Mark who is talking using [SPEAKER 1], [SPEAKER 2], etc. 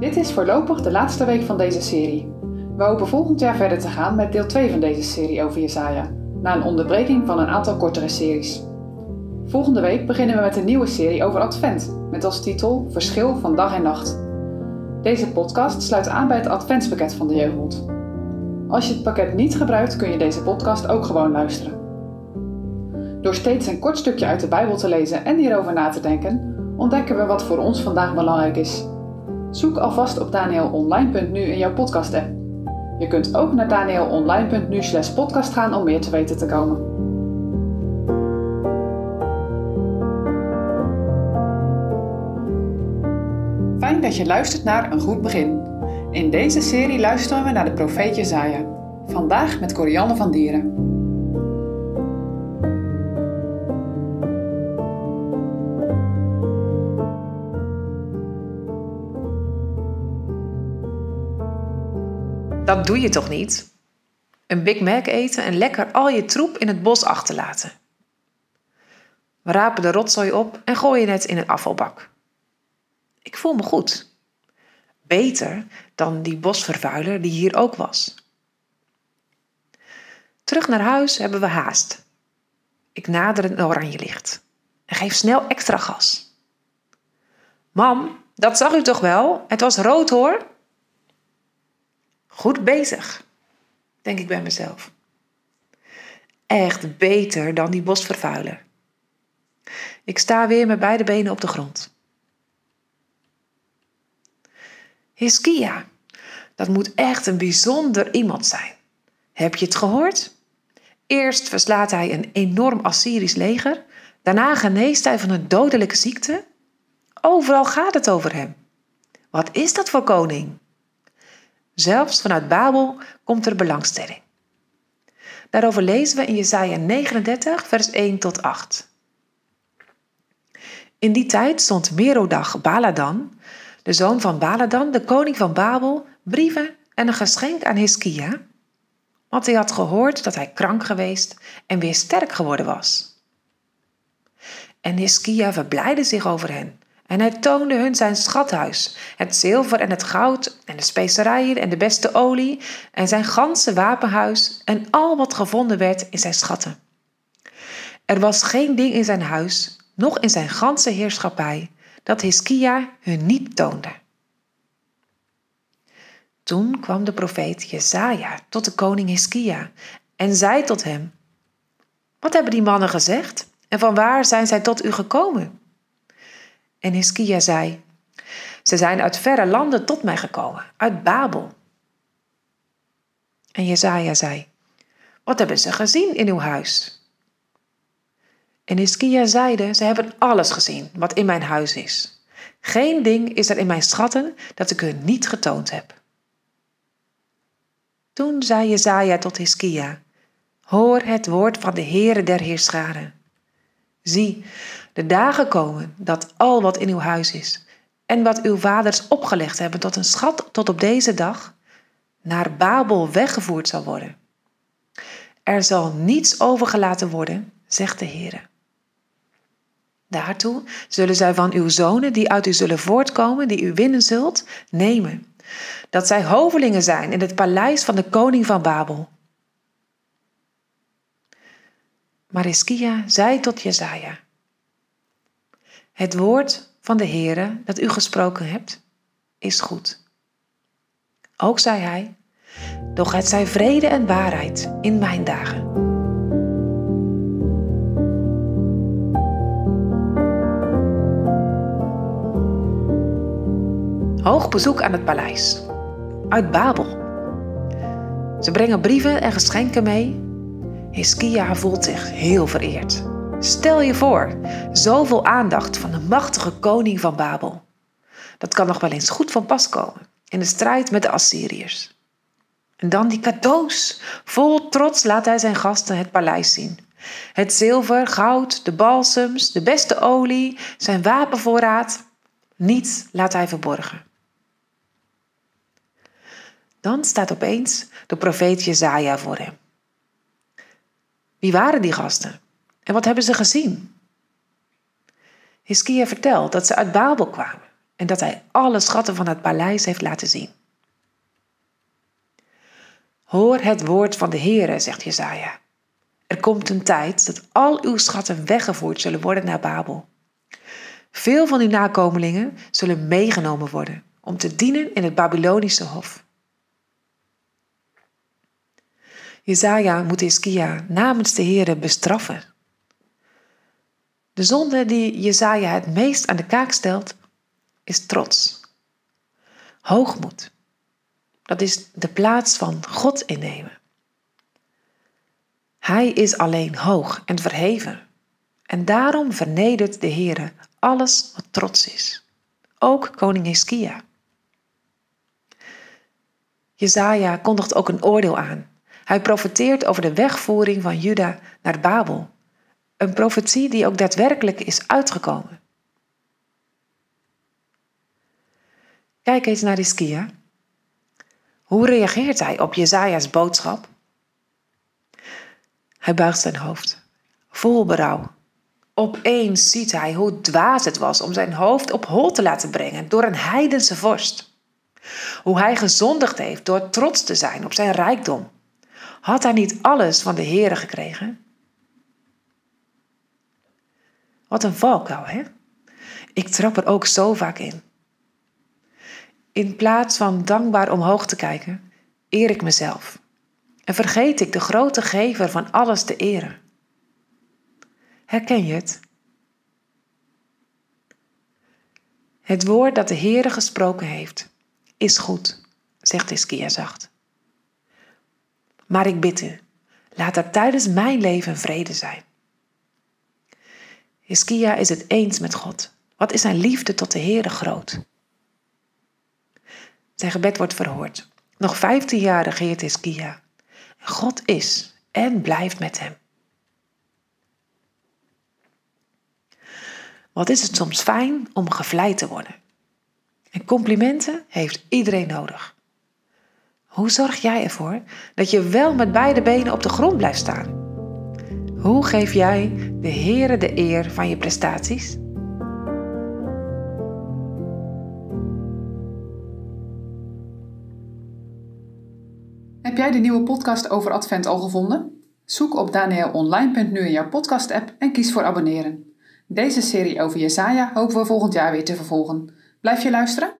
[SPEAKER 1] Dit is voorlopig de laatste week van deze serie. We hopen volgend jaar verder te gaan met deel 2 van deze serie over Jesaja, na een onderbreking van een aantal kortere series. Volgende week beginnen we met een nieuwe serie over Advent, met als titel Verschil van dag en nacht. Deze podcast sluit aan bij het Adventspakket van de Jeugd. Als je het pakket niet gebruikt, kun je deze podcast ook gewoon luisteren. Door steeds een kort stukje uit de Bijbel te lezen en hierover na te denken, ontdekken we wat voor ons vandaag belangrijk is. Zoek alvast op danielonline.nu in jouw podcast-app. Je kunt ook naar danielonline.nu slash podcast gaan om meer te weten te komen. Fijn dat je luistert naar Een Goed Begin. In deze serie luisteren we naar de profeet Jezaja. Vandaag met Corianne van Dieren.
[SPEAKER 2] Dat doe je toch niet? Een Big Mac eten en lekker al je troep in het bos achterlaten. We rapen de rotzooi op en gooien het in een afvalbak. Ik voel me goed. Beter dan die bosvervuiler die hier ook was. Terug naar huis hebben we haast. Ik nader het oranje licht en geef snel extra gas. Mam, dat zag u toch wel? Het was rood hoor. Goed bezig, denk ik bij mezelf. Echt beter dan die bosvervuiler. Ik sta weer met beide benen op de grond. Hiskia, dat moet echt een bijzonder iemand zijn. Heb je het gehoord? Eerst verslaat hij een enorm Assyrisch leger, daarna geneest hij van een dodelijke ziekte. Overal gaat het over hem. Wat is dat voor koning? Zelfs vanuit Babel komt er belangstelling. Daarover lezen we in Jesaja 39, vers 1 tot 8. In die tijd stond Merodag Baladan, de zoon van Baladan, de koning van Babel, brieven en een geschenk aan Hiskia, want hij had gehoord dat hij krank geweest en weer sterk geworden was. En Hiskia verblijdde zich over hen en hij toonde hun zijn schathuis, het zilver en het goud en de specerijen en de beste olie en zijn ganse wapenhuis en al wat gevonden werd in zijn schatten. Er was geen ding in zijn huis, noch in zijn ganse heerschappij, dat Hiskia hun niet toonde. Toen kwam de profeet Jesaja tot de koning Hiskia en zei tot hem: Wat hebben die mannen gezegd en van waar zijn zij tot u gekomen? En Hiskia zei: Ze zijn uit verre landen tot mij gekomen, uit Babel. En Jezaja zei: Wat hebben ze gezien in uw huis? En Hiskia zeide: Ze hebben alles gezien wat in mijn huis is. Geen ding is er in mijn schatten dat ik hun niet getoond heb. Toen zei Jezaja tot Hiskia: Hoor het woord van de Heere der Heerscharen. Zie, de dagen komen dat al wat in uw huis is en wat uw vaders opgelegd hebben tot een schat tot op deze dag, naar Babel weggevoerd zal worden. Er zal niets overgelaten worden, zegt de Heer. Daartoe zullen zij van uw zonen, die uit u zullen voortkomen, die u winnen zult, nemen, dat zij hovelingen zijn in het paleis van de koning van Babel. Maar zei tot Jezaja, het woord van de Heere dat u gesproken hebt, is goed. Ook zei hij, doch het zij vrede en waarheid in mijn dagen. Hoog bezoek aan het paleis. Uit Babel. Ze brengen brieven en geschenken mee. Hiskia voelt zich heel vereerd. Stel je voor, zoveel aandacht van de machtige koning van Babel. Dat kan nog wel eens goed van pas komen in de strijd met de Assyriërs. En dan die cadeaus. Vol trots laat hij zijn gasten het paleis zien. Het zilver, goud, de balsems, de beste olie, zijn wapenvoorraad. Niets laat hij verborgen. Dan staat opeens de profeet Jezaja voor hem. Wie waren die gasten? En wat hebben ze gezien? Hiskia vertelt dat ze uit Babel kwamen en dat hij alle schatten van het paleis heeft laten zien. Hoor het woord van de Heere, zegt Jezaja. Er komt een tijd dat al uw schatten weggevoerd zullen worden naar Babel. Veel van uw nakomelingen zullen meegenomen worden om te dienen in het Babylonische hof. Jezaja moet Hiskia namens de Heere bestraffen. De zonde die Jezaja het meest aan de kaak stelt, is trots. Hoogmoed. Dat is de plaats van God innemen. Hij is alleen hoog en verheven. En daarom vernedert de Heere alles wat trots is. Ook koning Hiskia. Jezaja kondigt ook een oordeel aan. Hij profeteert over de wegvoering van Juda naar Babel. Een profetie die ook daadwerkelijk is uitgekomen. Kijk eens naar Hiskia. Hoe reageert hij op Jezaja's boodschap? Hij buigt zijn hoofd, vol berouw. Opeens ziet hij hoe dwaas het was om zijn hoofd op hol te laten brengen door een heidense vorst. Hoe hij gezondigd heeft door trots te zijn op zijn rijkdom. Had hij niet alles van de Heere gekregen? Wat een valkuil, hè? Ik trap er ook zo vaak in. In plaats van dankbaar omhoog te kijken, eer ik mezelf. En vergeet ik de grote gever van alles te eren. Herken je het? Het woord dat de Heere gesproken heeft, is goed, zegt Iskia zacht. Maar ik bid u, laat er tijdens mijn leven vrede zijn. Hiskia is het eens met God. Wat is zijn liefde tot de Heere groot? Zijn gebed wordt verhoord. Nog vijftien jaar regeert Hiskia. God is en blijft met hem. Wat is het soms fijn om gevleid te worden? En complimenten heeft iedereen nodig. Hoe zorg jij ervoor dat je wel met beide benen op de grond blijft staan? Hoe geef jij de Heere de eer van je prestaties?
[SPEAKER 1] Heb jij de nieuwe podcast over Advent al gevonden? Zoek op danielonline.nu in jouw podcast-app en kies voor abonneren. Deze serie over Jesaja hopen we volgend jaar weer te vervolgen. Blijf je luisteren?